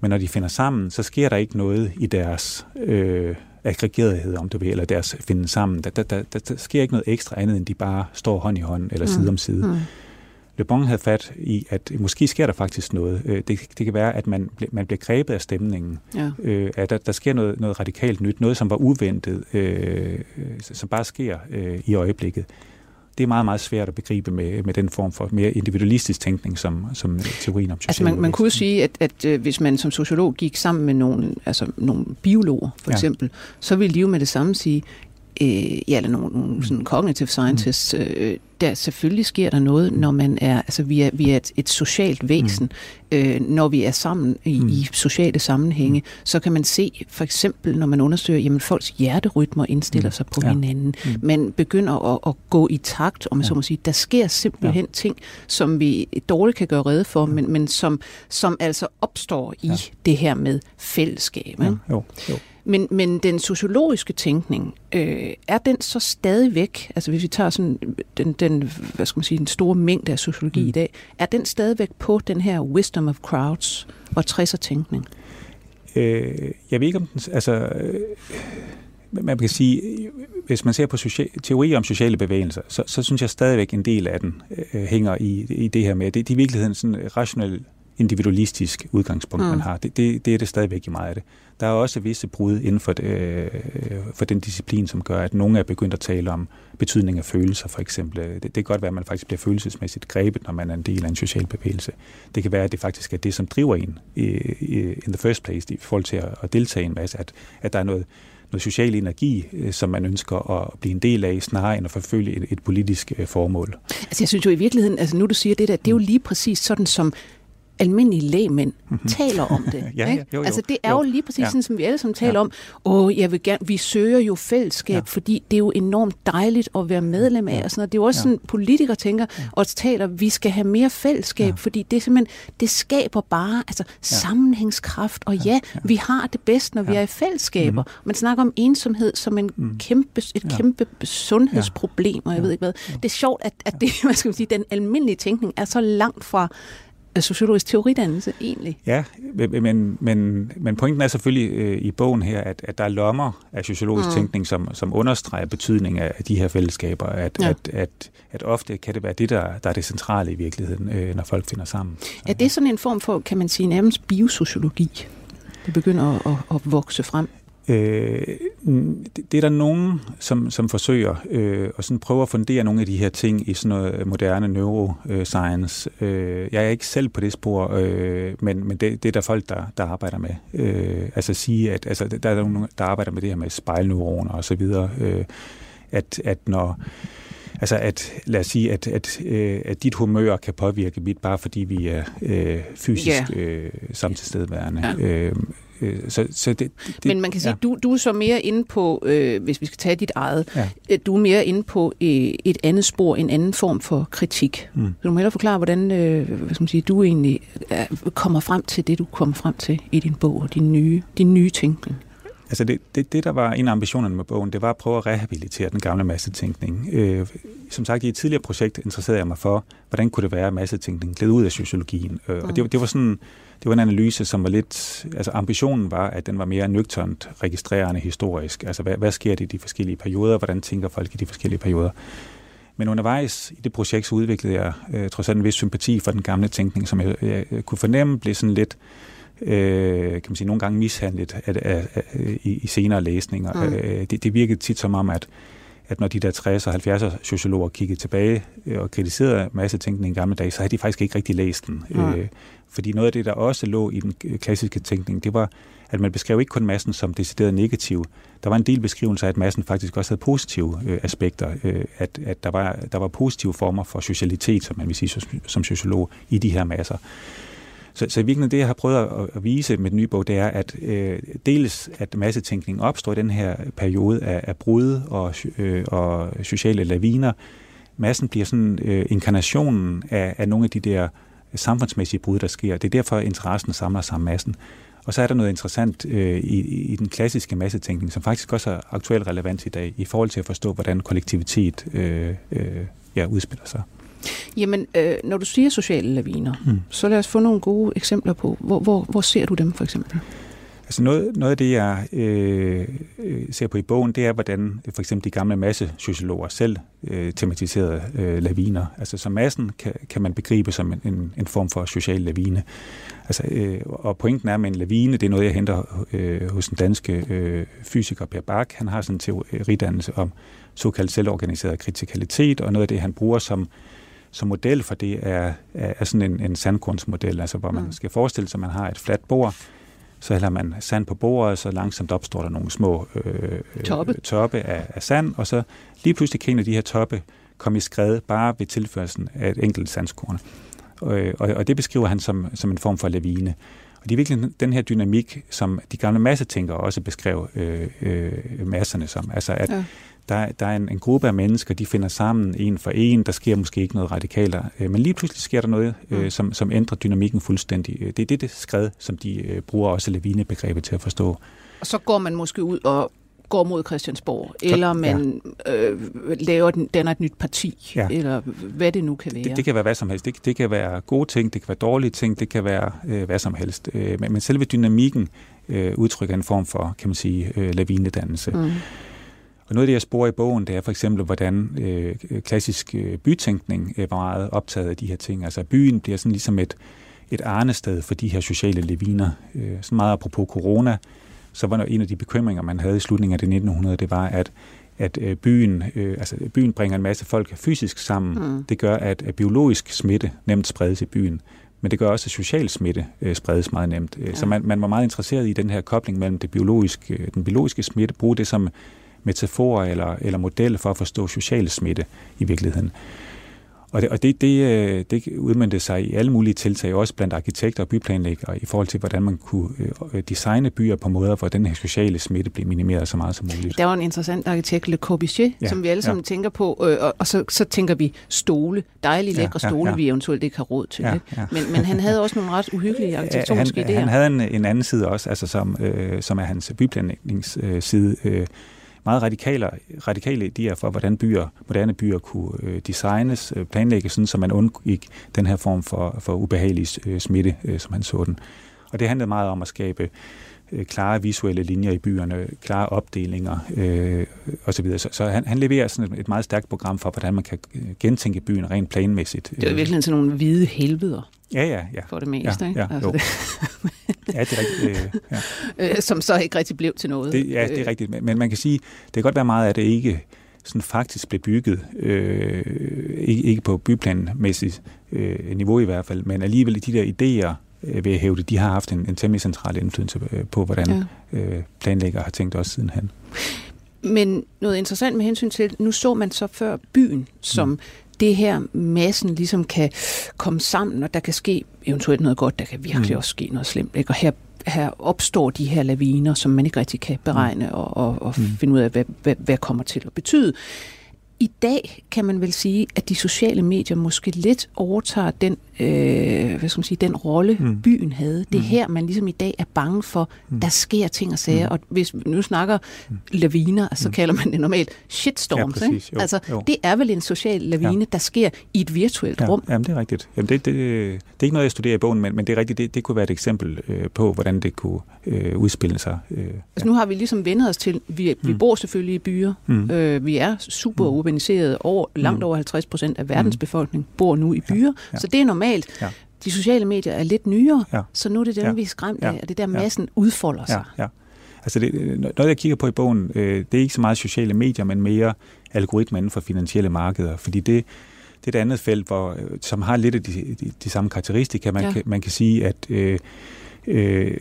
Men når de finder sammen, så sker der ikke noget i deres øh, aggregerethed, om du vil, eller deres finde sammen. Der, der, der, der, der sker ikke noget ekstra andet, end de bare står hånd i hånd eller side om side. Mm. Le Bon havde fat i, at måske sker der faktisk noget. Øh, Det, det kan være, at man, man bliver grebet af stemningen. Ja. Øh, at der, der sker noget, noget radikalt nyt, noget som var uventet, øh, som bare sker øh, i øjeblikket. Det er meget, meget svært at begribe med, med den form for mere individualistisk tænkning, som, som teorien om Altså man, man kunne sige, at, at øh, hvis man som sociolog gik sammen med nogle, altså nogle biologer for Ja. eksempel, så ville de jo med det samme sige, øh, ja, eller nogle, nogle sådan cognitive scientists, øh, der selvfølgelig sker der noget, når man er, altså vi er, vi er et, et socialt væsen, øh, når vi er sammen i, Mm. i sociale sammenhænge, så kan man se, for eksempel når man undersøger, jamen folks hjerterytmer indstiller Mm. sig på Ja. hinanden, Mm. man begynder at, at gå i takt, om man Ja. så må sige, der sker simpelthen ting, som vi dårligt kan gøre rede for, men, men som, som altså opstår i Ja. det her med fællesskab. Ja, jo, jo. Men, men den sociologiske tænkning, øh, er den så stadigvæk, altså hvis vi tager sådan den, den, hvad skal man sige, den store mængde af sociologi mm. I dag, er den stadigvæk på den her wisdom of crowds og 60'er tænkning? øh, jeg ved ikke om den, altså, øh, man kan sige, hvis man ser på social, teorier om sociale bevægelser, så, så synes jeg stadigvæk en del af den øh, hænger i, i det her med, det, det er i virkeligheden sådan rationel individualistisk udgangspunkt, mm. man har. Det, det, det er det stadigvæk i meget af det. Der er også visse brud inden for, det, øh, for den disciplin, som gør, at nogle er begyndt at tale om betydning af følelser, for eksempel. Det, det kan godt være, at man faktisk bliver følelsesmæssigt grebet, når man er en del af en social bevægelse. Det kan være, at det faktisk er det, som driver en i, i, in the first place, i forhold til at, at deltage i en masse, at, at der er noget, noget social energi, øh, som man ønsker at blive en del af, snarere end at forfølge et, et politisk øh, formål. Altså jeg synes jo i virkeligheden, altså nu du siger det der, det er jo lige præcis sådan, som almindelige lægmænd mm-hmm. taler om det. ja, ikke? Jo, jo, altså det er jo, jo lige præcis ja. sådan, som vi alle sammen taler ja. om. Åh, jeg vil gerne, vi søger jo fællesskab, ja. fordi det er jo enormt dejligt at være medlem af. Ja. Og sådan noget. Det er jo også ja. sådan, politikere tænker ja. og taler, vi skal have mere fællesskab, ja. fordi det simpelthen, det skaber bare altså, ja. sammenhængskraft. Og ja, ja, vi har det bedst, når ja. vi er i fællesskaber. Mm. Man snakker om ensomhed som en mm. kæmpe, et ja. kæmpe sundhedsproblem, og jeg ja. ved ikke hvad. Det er sjovt, at, at det, hvad skal man sige, den almindelige tænkning er så langt fra sociologisk teoridannelse egentlig. Ja, men, men, men pointen er selvfølgelig øh, i bogen her, at, at der er lommer af sociologisk mm. tænkning, som, som understreger betydningen af de her fællesskaber, at, ja. at, at, at ofte kan det være det, der, der er det centrale i virkeligheden, øh, når folk finder sammen. Er det sådan en form for, kan man sige, nærmest biosociologi, det begynder at, at, at vokse frem? Øh, det er der nogen, som, som forsøger øh, at sådan prøve at fundere nogle af de her ting i sådan noget moderne neuroscience. Øh, jeg er ikke selv på det spor, øh, men, men det, det er der folk, der, der arbejder med. Øh, altså sige, at altså, der er nogen, der arbejder med det her med spejlneuroner og så videre. Øh, at, at når Altså at, lad os sige, at, at, øh, at dit humør kan påvirke mit, bare fordi vi er øh, fysisk yeah. øh, samtidsstedværende. Ja. Øh, Øh, så, så det, det, Men man kan sige, ja. du, du er så mere inde på, øh, hvis vi skal tage dit eget, ja. Øh, du er mere inde på øh, et andet spor, en anden form for kritik. Mm. Så du må hellere forklare, hvordan øh, hvad skal man sige, du egentlig øh, kommer frem til det, du kommer frem til i din bog og din nye, din nye tænkning. Altså det, det, det, der var en af ambitionerne med bogen, det var at prøve at rehabilitere den gamle massetænkning. Øh, som sagt, i et tidligere projekt interesserede jeg mig for, hvordan kunne det være, at massetænkning gled ud af sociologien. Øh, mm. Og det, det var sådan det var en analyse, som var lidt, altså ambitionen var, at den var mere nøgternt registrerende historisk. Altså hvad, hvad sker der i de forskellige perioder, hvordan tænker folk i de forskellige perioder. Men undervejs i det projekt, så udviklede jeg øh, trods alt en vis sympati for den gamle tænkning, som jeg, jeg, jeg kunne fornemme blev sådan lidt, øh, kan man sige, nogle gange mishandlet af, af, af, i, i senere læsninger. Mm. Øh, det, det virkede tit som om, at at når de der 60- og 70'er sociologer kiggede tilbage øh, og kritiserede massetænkning i gamle dage, så havde de faktisk ikke rigtig læst den. Mm. Øh, fordi noget af det, der også lå i den klassiske tænkning, det var, at man beskrev ikke kun massen som decideret negativ. Der var en del beskrivelser af, at massen faktisk også havde positive øh, aspekter. Øh, at at der, var, der var positive former for socialitet, som man vil sige som, som sociolog, i de her masser. Så, så i virkeligheden det, jeg har prøvet at, at vise med den nye bog, det er, at øh, dels at massetænkning opstår i den her periode af, af brud og, øh, og sociale laviner. Massen bliver sådan øh, inkarnationen af, af nogle af de der samfundsmæssige brud, der sker. Det er derfor, interessen samler sig om massen. Og så er der noget interessant øh, i, i den klassiske massetænkning, som faktisk også er aktuelt relevant i dag, i forhold til at forstå, hvordan kollektivitet øh, øh, ja, udspiller sig. Jamen, øh, når du siger sociale laviner, hmm. så lad os få nogle gode eksempler på, hvor, hvor, hvor ser du dem for eksempel? Altså noget, noget af det, jeg øh, øh, ser på i bogen, det er, hvordan for eksempel de gamle massesociologer selv øh, tematiserede øh, laviner. Altså som massen kan, kan man begribe som en, en, en form for social lavine. Altså, øh, og pointen er med en lavine, det er noget, jeg henter øh, hos den danske øh, fysiker Per Bak. Han har sådan en teoridannelse om såkaldt selvorganiseret kritikalitet, og noget af det, han bruger som som model for det er, er, er sådan en, en sandkornsmodel, altså hvor man mm. skal forestille sig, at man har et fladt bord, så hælder man sand på bordet, og så langsomt opstår der nogle små øh, toppe, toppe af, af sand, og så lige pludselig kan en af de her toppe komme i skred bare ved tilførelsen af et enkelt sandskorn. Og, og, og det beskriver han som, som en form for lavine. Og det er virkelig den her dynamik, som de gamle massetænkere også beskrev øh, øh, masserne som. Altså at ja der, der er en, en gruppe af mennesker, de finder sammen en for en, der sker måske ikke noget radikalt, øh, men lige pludselig sker der noget, øh, mm. som, som ændrer dynamikken fuldstændig. Øh, det er det, det skred, som de øh, bruger også Levine-begrebet til at forstå. Og så går man måske ud og går mod Christiansborg, eller man ja. øh, laver den, den et nyt parti, ja. eller hvad det nu kan være. Det, det kan være hvad som helst. Det, det kan være gode ting, det kan være dårlige ting, det kan være øh, hvad som helst. Øh, men, men selve dynamikken øh, udtrykker en form for, kan man sige, øh, lavinedannelse. Mm. Og noget af det, jeg sporer i bogen, det er for eksempel, hvordan øh, klassisk øh, bytænkning er meget optaget af de her ting. Altså byen bliver sådan ligesom et, et arnested for de her sociale leviner. Øh, sådan meget apropos corona, så var en af de bekymringer, man havde i slutningen af det 1900, det var, at at øh, byen, øh, altså byen bringer en masse folk fysisk sammen. Mm. Det gør, at, biologisk smitte nemt spredes i byen. Men det gør også, at social smitte øh, spredes meget nemt. Ja. Så man, man var meget interesseret i den her kobling mellem det biologiske, øh, den biologiske smitte, bruge det som metafor eller, eller model for at forstå social smitte i virkeligheden. Og det, og det, det, øh, det udmyndte sig i alle mulige tiltag, også blandt arkitekter og byplanlæggere, i forhold til, hvordan man kunne øh, designe byer på måder, hvor den her sociale smitte blev minimeret så meget som muligt. Der var en interessant arkitekt, Le Corbusier, ja, som vi alle sammen ja. tænker på, øh, og, og så, så tænker vi stole, dejlige lækre ja, ja, stole, ja. vi eventuelt ikke har råd til. Ja, ja. Men, men han havde også nogle ret uhyggelige arkitektoniske han, idéer. Han havde en, en anden side også, altså som, øh, som er hans byplanlægningsside, øh, meget radikale, radikale idéer for, hvordan byer, moderne byer kunne øh, designes, øh, planlægges, sådan, så man undgik den her form for, for ubehagelig øh, smitte, som han så den. Og det handlede meget om at skabe øh, klare visuelle linjer i byerne, klare opdelinger øh, osv. Så, så han, han leverer sådan et, et meget stærkt program for, hvordan man kan øh, gentænke byen rent planmæssigt. Det er virkelig sådan nogle hvide helveder. Ja, ja, ja. For det meste, ja, ikke? Ja, altså jo. Det. ja, det er rigtigt. Øh, ja. Øh, som så ikke rigtig blev til noget. Det, ja, det er rigtigt. Men, men man kan sige, det kan godt være meget, at det ikke sådan faktisk blev bygget, øh, ikke, ikke på byplanmæssigt øh, niveau i hvert fald, men alligevel de der idéer, øh, vil jeg hævde, de har haft en, en temmelig central indflydelse øh, på, hvordan ja. øh, planlæggere har tænkt også sidenhen. Men noget interessant med hensyn til, nu så man så før byen som mm det her massen ligesom kan komme sammen, og der kan ske eventuelt noget godt, der kan virkelig mm. også ske noget slemt. Ikke? Og her, her opstår de her laviner, som man ikke rigtig kan beregne mm. og, og, og mm. finde ud af, hvad, hvad, hvad kommer til at betyde. I dag kan man vel sige, at de sociale medier måske lidt overtager den øh, hvad skal man sige, den rolle, mm. byen havde. Det er mm. her, man ligesom i dag er bange for, mm. der sker ting og sager. Mm. Og hvis vi nu snakker mm. laviner, så mm. kalder man det normalt shitstorms. Ja, præcis, jo, altså, jo. det er vel en social lavine, ja. der sker i et virtuelt ja, rum. Jamen, det er rigtigt. Jamen, det, det, det er ikke noget, jeg studerer i bogen, men, men det er rigtigt. Det, det kunne være et eksempel øh, på, hvordan det kunne øh, udspille sig. Øh, altså, ja. nu har vi ligesom vendet os til, vi, vi mm. bor selvfølgelig i byer. Mm. Øh, vi er super mm. urbaniseret. Over, langt mm. over 50 procent af verdens mm. befolkning bor nu i byer. Ja. Ja. Så det er normalt. Ja. De sociale medier er lidt nyere, ja. så nu er det dem, ja. vi er skræmt af, og det der massen ja. udfolder sig. Ja. Ja. Altså det, noget, jeg kigger på i bogen, øh, det er ikke så meget sociale medier, men mere algoritmer inden for finansielle markeder, fordi det, det er et andet felt, hvor, øh, som har lidt af de, de, de samme karakteristika. Man, ja. kan, man kan sige, at øh, øh,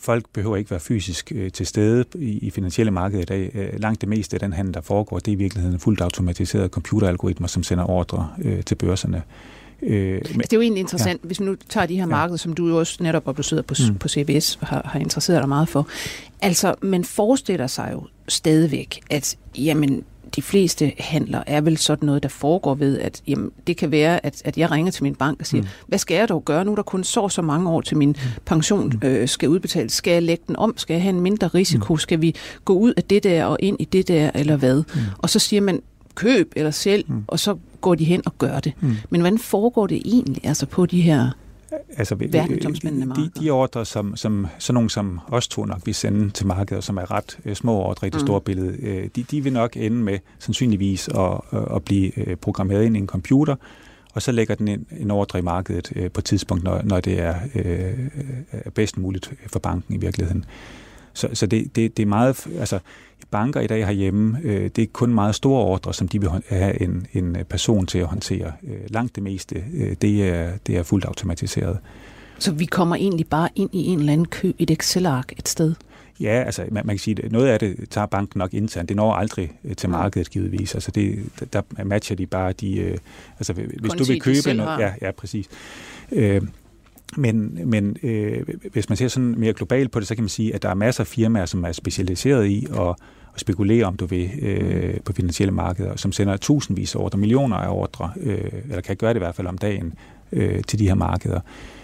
folk behøver ikke være fysisk øh, til stede i, i finansielle markeder i dag. Øh, langt det meste af den handel, der foregår, det er i virkeligheden fuldt automatiseret computeralgoritmer, som sender ordre øh, til børserne. Øh, altså, det er jo egentlig interessant, ja. hvis vi nu tager de her markeder, ja. som du jo også netop, du sidder på, mm. på CBS, har, har interesseret dig meget for. Altså, man forestiller sig jo stadigvæk, at jamen, de fleste handler er vel sådan noget, der foregår ved, at jamen, det kan være, at, at jeg ringer til min bank og siger, mm. hvad skal jeg dog gøre nu, der kun så så mange år til min mm. pension mm. øh, skal udbetales? Skal jeg lægge den om? Skal jeg have en mindre risiko? Mm. Skal vi gå ud af det der og ind i det der, eller hvad? Mm. Og så siger man, køb eller sælg, mm. og så går de hen og gør det. Mm. Men hvordan foregår det egentlig altså på de her altså, verdensomspændende markeder? De, de ordre, som, som sådan nogle som os to nok vi sende til markedet, som er ret øh, små ordre i det mm. store billede, øh, de, de vil nok ende med sandsynligvis at, at blive øh, programmeret ind i en computer, og så lægger den en, en ordre i markedet øh, på et tidspunkt, når, når det er øh, bedst muligt for banken i virkeligheden. Så, så det, det, det er meget, altså banker i dag herhjemme, øh, det er kun meget store ordre, som de vil have en, en person til at håndtere. Øh, langt det meste, øh, det, er, det er fuldt automatiseret. Så vi kommer egentlig bare ind i en eller anden kø, et Excel-ark et sted? Ja, altså man, man kan sige, at noget af det tager banken nok internt. Det når aldrig øh, til markedet givetvis. Altså det, der matcher de bare de... Øh, altså hvis Kun du vil købe noget... Ja, ja, præcis. Øh, men, men øh, hvis man ser sådan mere globalt på det, så kan man sige, at der er masser af firmaer, som er specialiseret i at, at spekulere, om du vil, øh, på finansielle markeder, som sender tusindvis af ordre, millioner af ordre, øh, eller kan gøre det i hvert fald om dagen, øh, til de her markeder. Øh,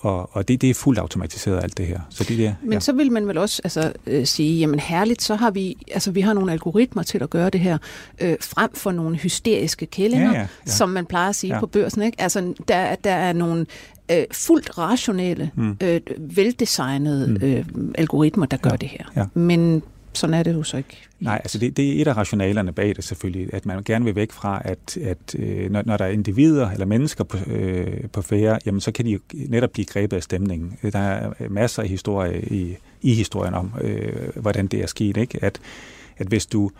og og det, det er fuldt automatiseret alt det her. Så det der, Men ja. så vil man vel også altså, øh, sige, jamen herligt, så har vi, altså, vi har nogle algoritmer til at gøre det her, øh, frem for nogle hysteriske kællinger, Ja, ja, ja. som man plejer at sige Ja. på børsen. Ikke? Altså, der, der er nogle øh, fuldt rationelle, Mm. øh, veldesignede Mm. øh, algoritmer, der gør Ja, det her. ja. Men sådan er det jo så ikke. Nej, altså det, det er et af rationalerne bag det selvfølgelig, at man gerne vil væk fra, at, at øh, når, når der er individer eller mennesker på, øh, på færre, jamen så kan de jo netop blive grebet af stemningen. Der er masser af historie i, i historien om, øh, hvordan det er sket, ikke? At, at hvis du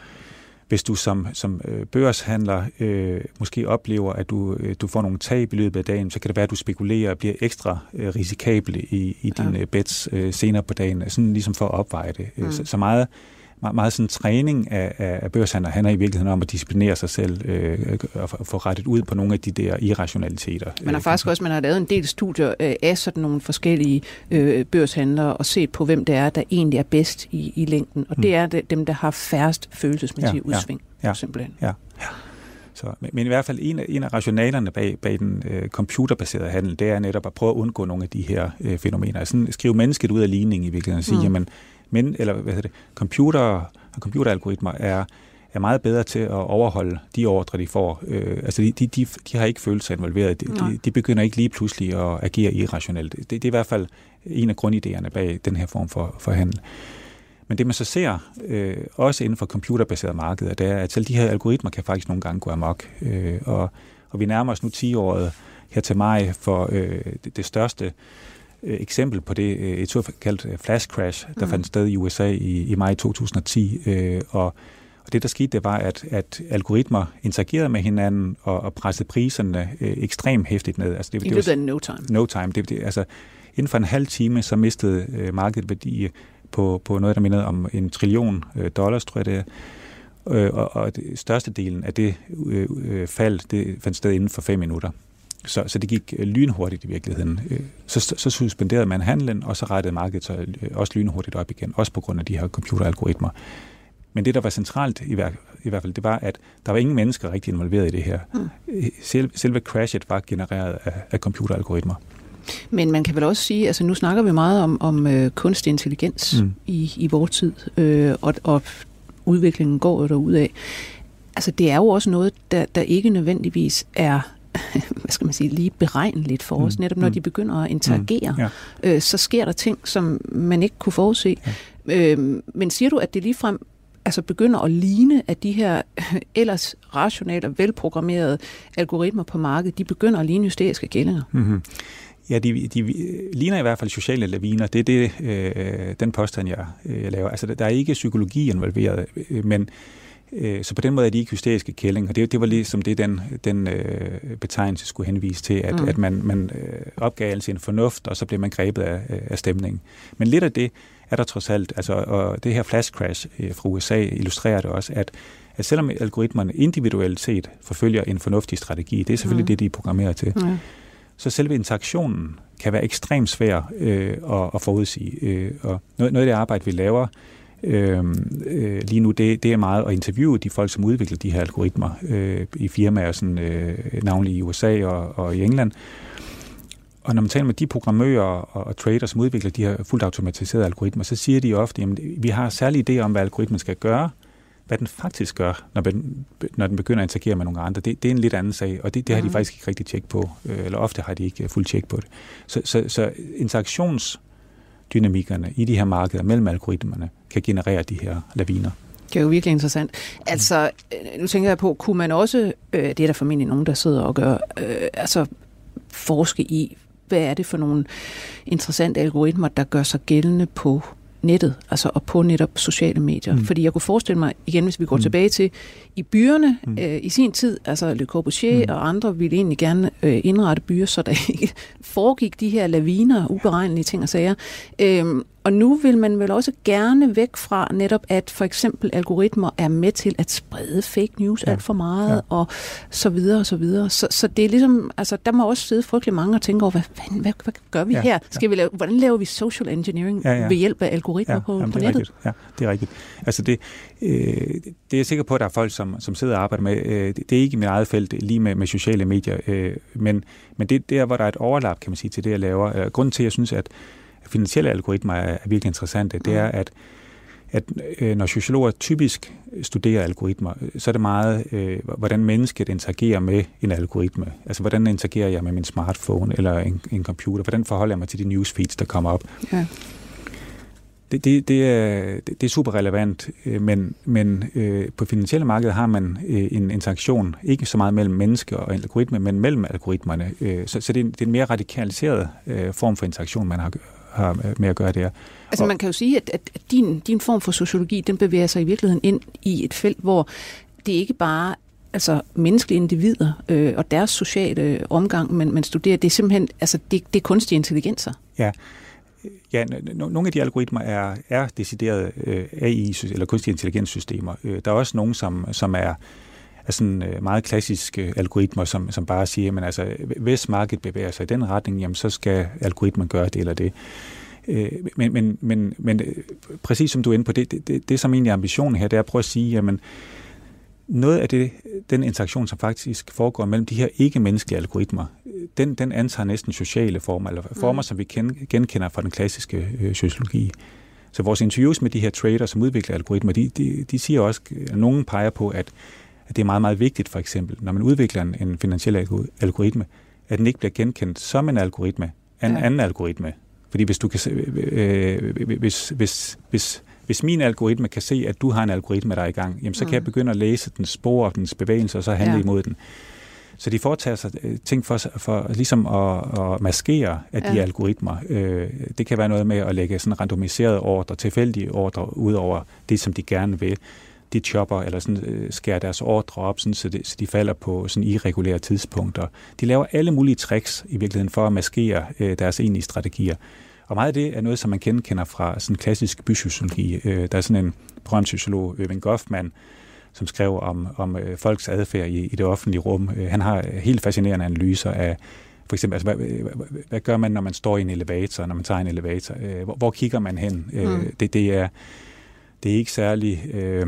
hvis du som, som øh, børshandler øh, måske oplever, at du, øh, du får nogle tab i løbet af dagen, så kan det være, at du spekulerer og bliver ekstra øh, risikabel i, i dine ja. bets øh, senere på dagen, sådan ligesom for at opveje det. Mm. Mm. Så, så meget, meget, meget sådan træning af, af, af børshandler handler i virkeligheden om at disciplinere sig selv øh, og få- rettet ud på nogle af de der irrationaliteter. Man har Øh, faktisk også man har lavet en del studier øh, af sådan nogle forskellige øh, børshandlere og set på, hvem det er, der egentlig er bedst i, i længden. Og Mm. det er det, dem, der har færrest følelsesmæssige Ja, ja, udsving, ja. simpelthen. Så, men, i hvert fald en af, en af rationalerne bag, bag den øh, computerbaserede handel, det er netop at prøve at undgå nogle af de her øh, fænomener. Sådan skrive mennesket ud af ligningen i virkeligheden og sige, mm. jamen, men, eller hvad hedder det, computer og computeralgoritmer er, er meget bedre til at overholde de ordre, de får. Øh, altså, de, de, de, de har ikke følelser involveret. De, de, de begynder ikke lige pludselig at agere irrationelt. Det, det er i hvert fald en af grundidéerne bag den her form for, for handel. Men det man så ser, øh, også inden for computerbaserede markeder, det er, at selv de her algoritmer kan faktisk nogle gange gå amok. Øh, og, og vi nærmer os nu 10-året her til maj for øh, det, det største øh, eksempel på det, øh, et såkaldt øh, flash crash, der mm. fandt sted i USA i, i maj 2010. Øh, og, og det, der skete, det var, at, at algoritmer interagerede med hinanden og, og pressede priserne øh, ekstremt hæftigt ned. Altså det, I løbet af no time. no time. Det, det, altså, inden for en halv time, så mistede øh, markedet værdi på, på noget, der mindede om en trillion øh, dollars, tror jeg det er. Øh, og, og størstedelen af det øh, øh, fald, det fandt sted inden for fem minutter. Så, så det gik øh, lynhurtigt i virkeligheden. Øh, så, så suspenderede man handlen, og så rettede markedet sig øh, også lynhurtigt op igen, også på grund af de her computeralgoritmer. Men det, der var centralt i, hver, i hvert fald, det var, at der var ingen mennesker rigtig involveret i det her. Mm. Selve, selve crashet var genereret af, af computeralgoritmer. Men man kan vel også sige, altså nu snakker vi meget om, om øh, kunstig intelligens mm. I, i vores tid, øh, og, og udviklingen går jo derudad. Altså det er jo også noget, der, der ikke nødvendigvis er hvad skal man sige, lige beregneligt for os. Mm, Netop når mm. de begynder at interagere, ja. øh, så sker der ting, som man ikke kunne forudse. Ja. Øh, men siger du, at det ligefrem altså begynder at ligne, at de her ellers rationale og velprogrammerede algoritmer på markedet, de begynder at ligne hysteriske gællinger? Mm-hmm. Ja, de, de ligner i hvert fald sociale laviner. Det er det, øh, den påstand, jeg, øh, jeg laver. Altså, der er ikke psykologi involveret, øh, men så på den måde er de ikke hysteriske kællinger. Det, det var ligesom det, den, den øh, betegnelse skulle henvise til, at, Mm. mm. at man, man øh, opgav al sin fornuft, og så blev man grebet af, af stemningen. Men lidt af det er der trods alt, altså, og det her flash crash øh, fra USA illustrerer det også, at at selvom algoritmerne individuelt set forfølger en fornuftig strategi, det er selvfølgelig Mm. mm. det, de er programmeret til, Ja. så selve interaktionen kan være ekstremt svær øh, at, at forudsige. Øh, og noget, noget af det arbejde, vi laver øh, øh, lige nu, det, det er meget at interviewe de folk, som udvikler de her algoritmer øh, i firmaer, sådan, øh, navnlig i USA og, og i England. Og når man taler med de programmører og, og traders, som udvikler de her fuldt automatiserede algoritmer, så siger de ofte, at vi har særlige idéer om, hvad algoritmen skal gøre, hvad den faktisk gør, når den, når den begynder at interagere med nogle andre. Det, det er en lidt anden sag, og det, det har de Mhm. faktisk ikke rigtig tjek på, øh, eller ofte har de ikke fuld tjek på det. Så, så, så dynamikkerne i de her markeder mellem algoritmerne kan generere de her laviner. Det er jo virkelig interessant. Altså, øh, nu tænker jeg på, kunne man også, øh, det er der formentlig nogen, der sidder og gør, øh, altså forske i, hvad er det for nogle interessante algoritmer, der gør sig gældende på nettet, altså og på netop sociale medier. Mm. Fordi jeg kunne forestille mig, igen hvis vi går mm. Tilbage til, i byerne mm. Øh, i sin tid, altså Le Corbusier mm. Og andre ville egentlig gerne øh, indrette byer, så der ikke foregik de her laviner, uberegnelige ting og sager. Øhm, Og nu vil man vel også gerne væk fra netop, at for eksempel algoritmer er med til at sprede fake news ja. alt for meget, ja. og så videre og så videre. Så, så det er ligesom, altså der må også sidde frygtelig mange og tænke over, hvad, hvad, hvad, hvad gør vi ja. her? Skal ja. vi lave, hvordan laver vi social engineering ja, ja. ved hjælp af algoritmer ja, på, jamen, på nettet? Rigtigt. Ja, det er rigtigt. Altså det, øh, det er jeg sikker på, at der er folk, som, som sidder og arbejder med. Øh, det er ikke i mit eget felt lige med, med sociale medier, øh, men, men det er der, hvor der er et overlap, kan man sige, til det, jeg laver. Øh, grunden til, at jeg synes, at finansielle algoritmer er, er virkelig interessante, det er, at at øh, når sociologer typisk studerer algoritmer, så er det meget, øh, hvordan mennesket interagerer med en algoritme. Altså, hvordan interagerer jeg med min smartphone eller en, en computer? Hvordan forholder jeg mig til de newsfeeds, der kommer op? Ja. Det, det, det, er, det, er super relevant, øh, men, men øh, på finansielle markeder har man øh, en interaktion, ikke så meget mellem mennesker og algoritme, men mellem algoritmerne. Øh, så så det, er en, det er en mere radikaliseret øh, form for interaktion, man har, har med at gøre der. Altså man kan jo sige, at, at din, din form for sociologi, den bevæger sig i virkeligheden ind i et felt, hvor det ikke bare altså menneskelige individer øh, og deres sociale omgang, men man studerer, det er simpelthen, altså det, det er kunstige intelligenser. Ja, ja, nogle af de algoritmer er, er deciderede øh, AI, eller kunstige intelligenssystemer. Øh, der er også nogle, som, som er, er sådan øh, meget klassiske algoritmer, som, som bare siger, at altså, hvis markedet bevæger sig i den retning, jamen, så skal algoritmen gøre det eller det. Øh, men, men, men, men øh, præcis som du er inde på, det, det, det, det som egentlig er ambitionen her, det er at prøve at sige, jamen, noget af det, den interaktion, som faktisk foregår mellem de her ikke-menneskelige algoritmer, den, den antager næsten sociale former, eller former, mm. som vi genkender fra den klassiske øh, sociologi. Så vores interviews med de her traders, som udvikler algoritmer, de, de, de siger også, at nogen peger på, at, at det er meget, meget vigtigt, for eksempel, når man udvikler en, en finansiel algoritme, at den ikke bliver genkendt som en algoritme en ja. anden algoritme. Fordi hvis du kan øh, hvis, hvis, hvis, hvis min algoritme kan se, at du har en algoritme, der er i gang, jamen, så mm. kan jeg mm. begynde at læse dens spor og dens bevægelser, og så handle ja. imod den. Så de foretager sig øh, ting for, for ligesom at, at maskere af ja. de algoritmer. Øh, det kan være noget med at lægge sådan randomiserede ordre, tilfældige ordre, ud over det, som de gerne vil. De chopper eller sådan, øh, skærer deres ordre op, sådan, så, det, så de falder på sådan irregulære tidspunkter. De laver alle mulige tricks i virkeligheden for at maskere øh, deres egentlige strategier. Og meget af det er noget, som man kender fra sådan klassisk bysociologi. Øh, der er sådan en berømt sociolog, Øving Goffman, som skrev om, om øh, folks adfærd i, i det offentlige rum. Øh, han har helt fascinerende analyser af, for eksempel, altså, hvad, hvad, hvad gør man, når man står i en elevator, når man tager en elevator? Øh, hvor, hvor kigger man hen? Øh, mm. det, det, er, det er ikke særlig... Øh,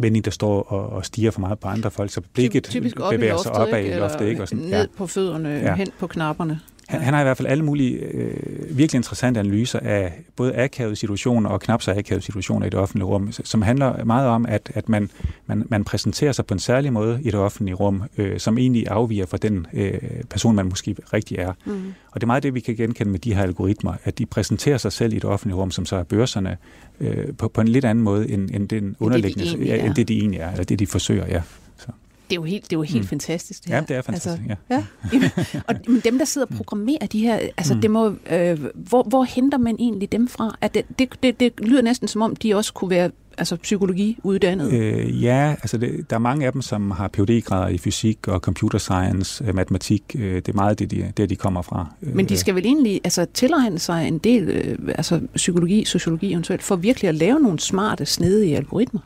venlig, der står og, og stiger for meget på andre folk, så blikket Typisk bevæger sig opad i loftet. Ikke? Og sådan, ned ja. på fødderne, ja. hen på knapperne. Han, han har i hvert fald alle mulige øh, virkelig interessante analyser af både akavede situationer og knap så akavede situationer i det offentlige rum, som handler meget om, at, at man, man, man præsenterer sig på en særlig måde i det offentlige rum, øh, som egentlig afviger fra den øh, person, man måske rigtig er. Mm. Og det er meget det, vi kan genkende med de her algoritmer, at de præsenterer sig selv i det offentlige rum, som så er børserne, øh, på, på en lidt anden måde, end, end den underliggende, det, de ja, end det de egentlig er, eller det de forsøger, ja. Det er jo helt, det er jo helt mm. fantastisk. Det her. Ja, det er fantastisk, altså, ja. ja. og dem, der sidder og mm. programmerer de her, altså mm. det må, øh, hvor, hvor henter man egentlig dem fra? At det, det, det, det lyder næsten som om, de også kunne være altså psykologiuddannet? Øh, ja, altså det, der er mange af dem, som har phd grader i fysik og computer science, øh, matematik. Øh, det er meget det, de, der de kommer fra. Men de øh, skal vel egentlig altså, tilegne sig en del øh, altså, psykologi, sociologi eventuelt, for virkelig at lave nogle smarte, snedige algoritmer?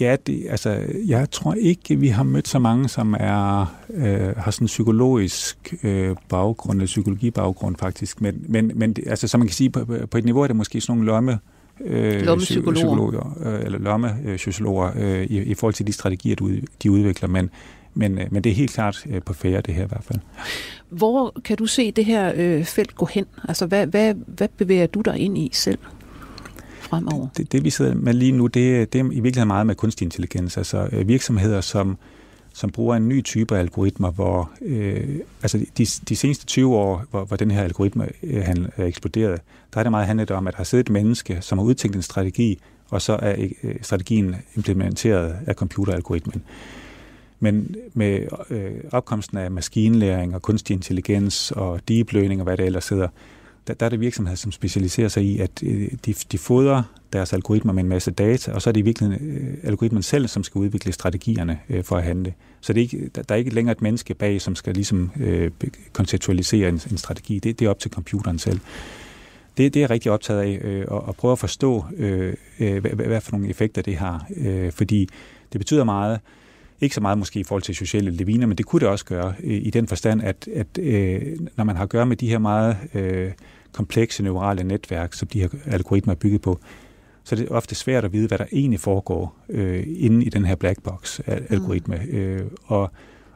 Ja, det, altså, jeg tror ikke, vi har mødt så mange, som er øh, har sådan en psykologisk øh, baggrund, eller psykologibaggrund faktisk. Men, men, men det, altså, som man kan sige, på, på et niveau er det måske sådan nogle lomme, øh, psykologer, øh, eller lommesociologer øh, i, i forhold til de strategier, de, de udvikler. Men, men, øh, men det er helt klart øh, på færre, det her i hvert fald. Hvor kan du se det her øh, felt gå hen? Altså, hvad, hvad, hvad bevæger du dig ind i selv? Fremover? Det, det vi sidder med lige nu, det, det er i virkeligheden meget med kunstig intelligens. Altså øh, virksomheder, som, som bruger en ny type af algoritmer, hvor øh, altså de, de seneste 20 år, hvor, hvor den her algoritme øh, han, er eksploderet, der er det meget handlet om, at der har siddet et menneske, som har udtænkt en strategi, og så er øh, strategien implementeret af computeralgoritmen. Men med øh, opkomsten af maskinlæring og kunstig intelligens og deep learning og hvad det ellers hedder, der, der er det virksomheder, som specialiserer sig i, at øh, de, de fodrer deres algoritmer med en masse data, og så er det i virkeligheden øh, algoritmen selv, som skal udvikle strategierne øh, for at handle. Så det er ikke, der, der er ikke længere et menneske bag, som skal ligesom øh, konceptualisere en, en strategi. Det, det er op til computeren selv. det, det er jeg rigtig optaget af, øh, at, at prøve at forstå, øh, øh hvad, hvad for nogle effekter det har. Øh, fordi det betyder meget, ikke så meget måske i forhold til sociale leviner, men det kunne det også gøre øh, i den forstand, at, at øh, når man har at gøre med de her meget øh, komplekse neurale netværk, som de her algoritmer er bygget på, så er det ofte svært at vide, hvad der egentlig foregår øh, inde i den her black box algoritme. Mm. Øh, og,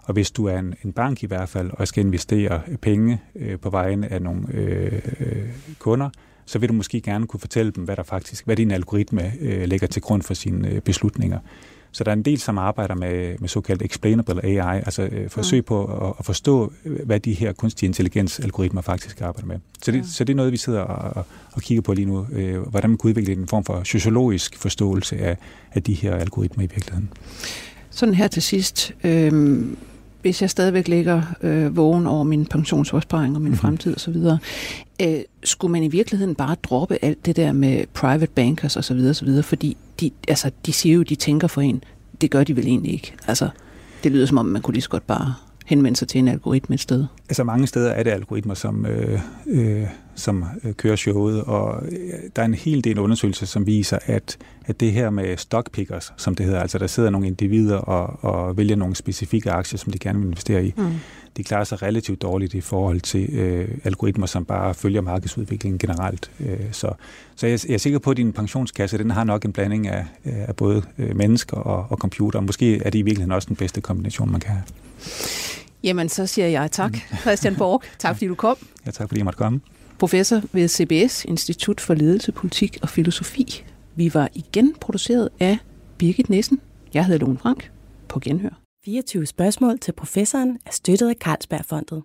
og hvis du er en, en bank i hvert fald, og skal investere penge øh, på vejen af nogle øh, øh, kunder, så vil du måske gerne kunne fortælle dem, hvad der faktisk, hvad din algoritme øh, lægger til grund for sine øh, beslutninger. Så der er en del, som arbejder med, med såkaldt explainable AI, altså øh, forsøg mm. på at, at forstå, hvad de her kunstige intelligens-algoritmer faktisk arbejder med. Så det, ja. så det er noget, vi sidder og, og kigger på lige nu, øh, hvordan man kan udvikle en form for sociologisk forståelse af, af de her algoritmer i virkeligheden. Sådan her til sidst. Øh, hvis jeg stadigvæk ligger øh, vågen over min pensionsopsparing og min mm-hmm. fremtid osv., øh, skulle man i virkeligheden bare droppe alt det der med private bankers osv., osv., fordi de, altså, de siger jo, de tænker for en. Det gør de vel egentlig ikke. Altså, det lyder som om, man kunne lige så godt bare henvende sig til en algoritme et sted? Altså mange steder er det algoritmer, som, øh, øh, som øh, kører showet, og øh, der er en hel del undersøgelser, som viser, at, at det her med stock pickers, som det hedder, altså der sidder nogle individer og, og vælger nogle specifikke aktier, som de gerne vil investere i, mm. De klarer sig relativt dårligt i forhold til øh, algoritmer, som bare følger markedsudviklingen generelt. Øh, så så jeg, jeg er sikker på, at din pensionskasse, den har nok en blanding af, af både øh, mennesker og, og computer. Måske er det i virkeligheden også den bedste kombination, man kan have. Jamen, så siger jeg tak. Christian Borg. Tak, fordi du kom. Ja, tak, fordi jeg måtte komme. Professor ved CBS, Institut for Ledelse, Politik og Filosofi. Vi var igen produceret af Birgit Nissen. Jeg hedder Lone Frank. På genhør. 24 spørgsmål til professoren er støttet af Carlsbergfondet.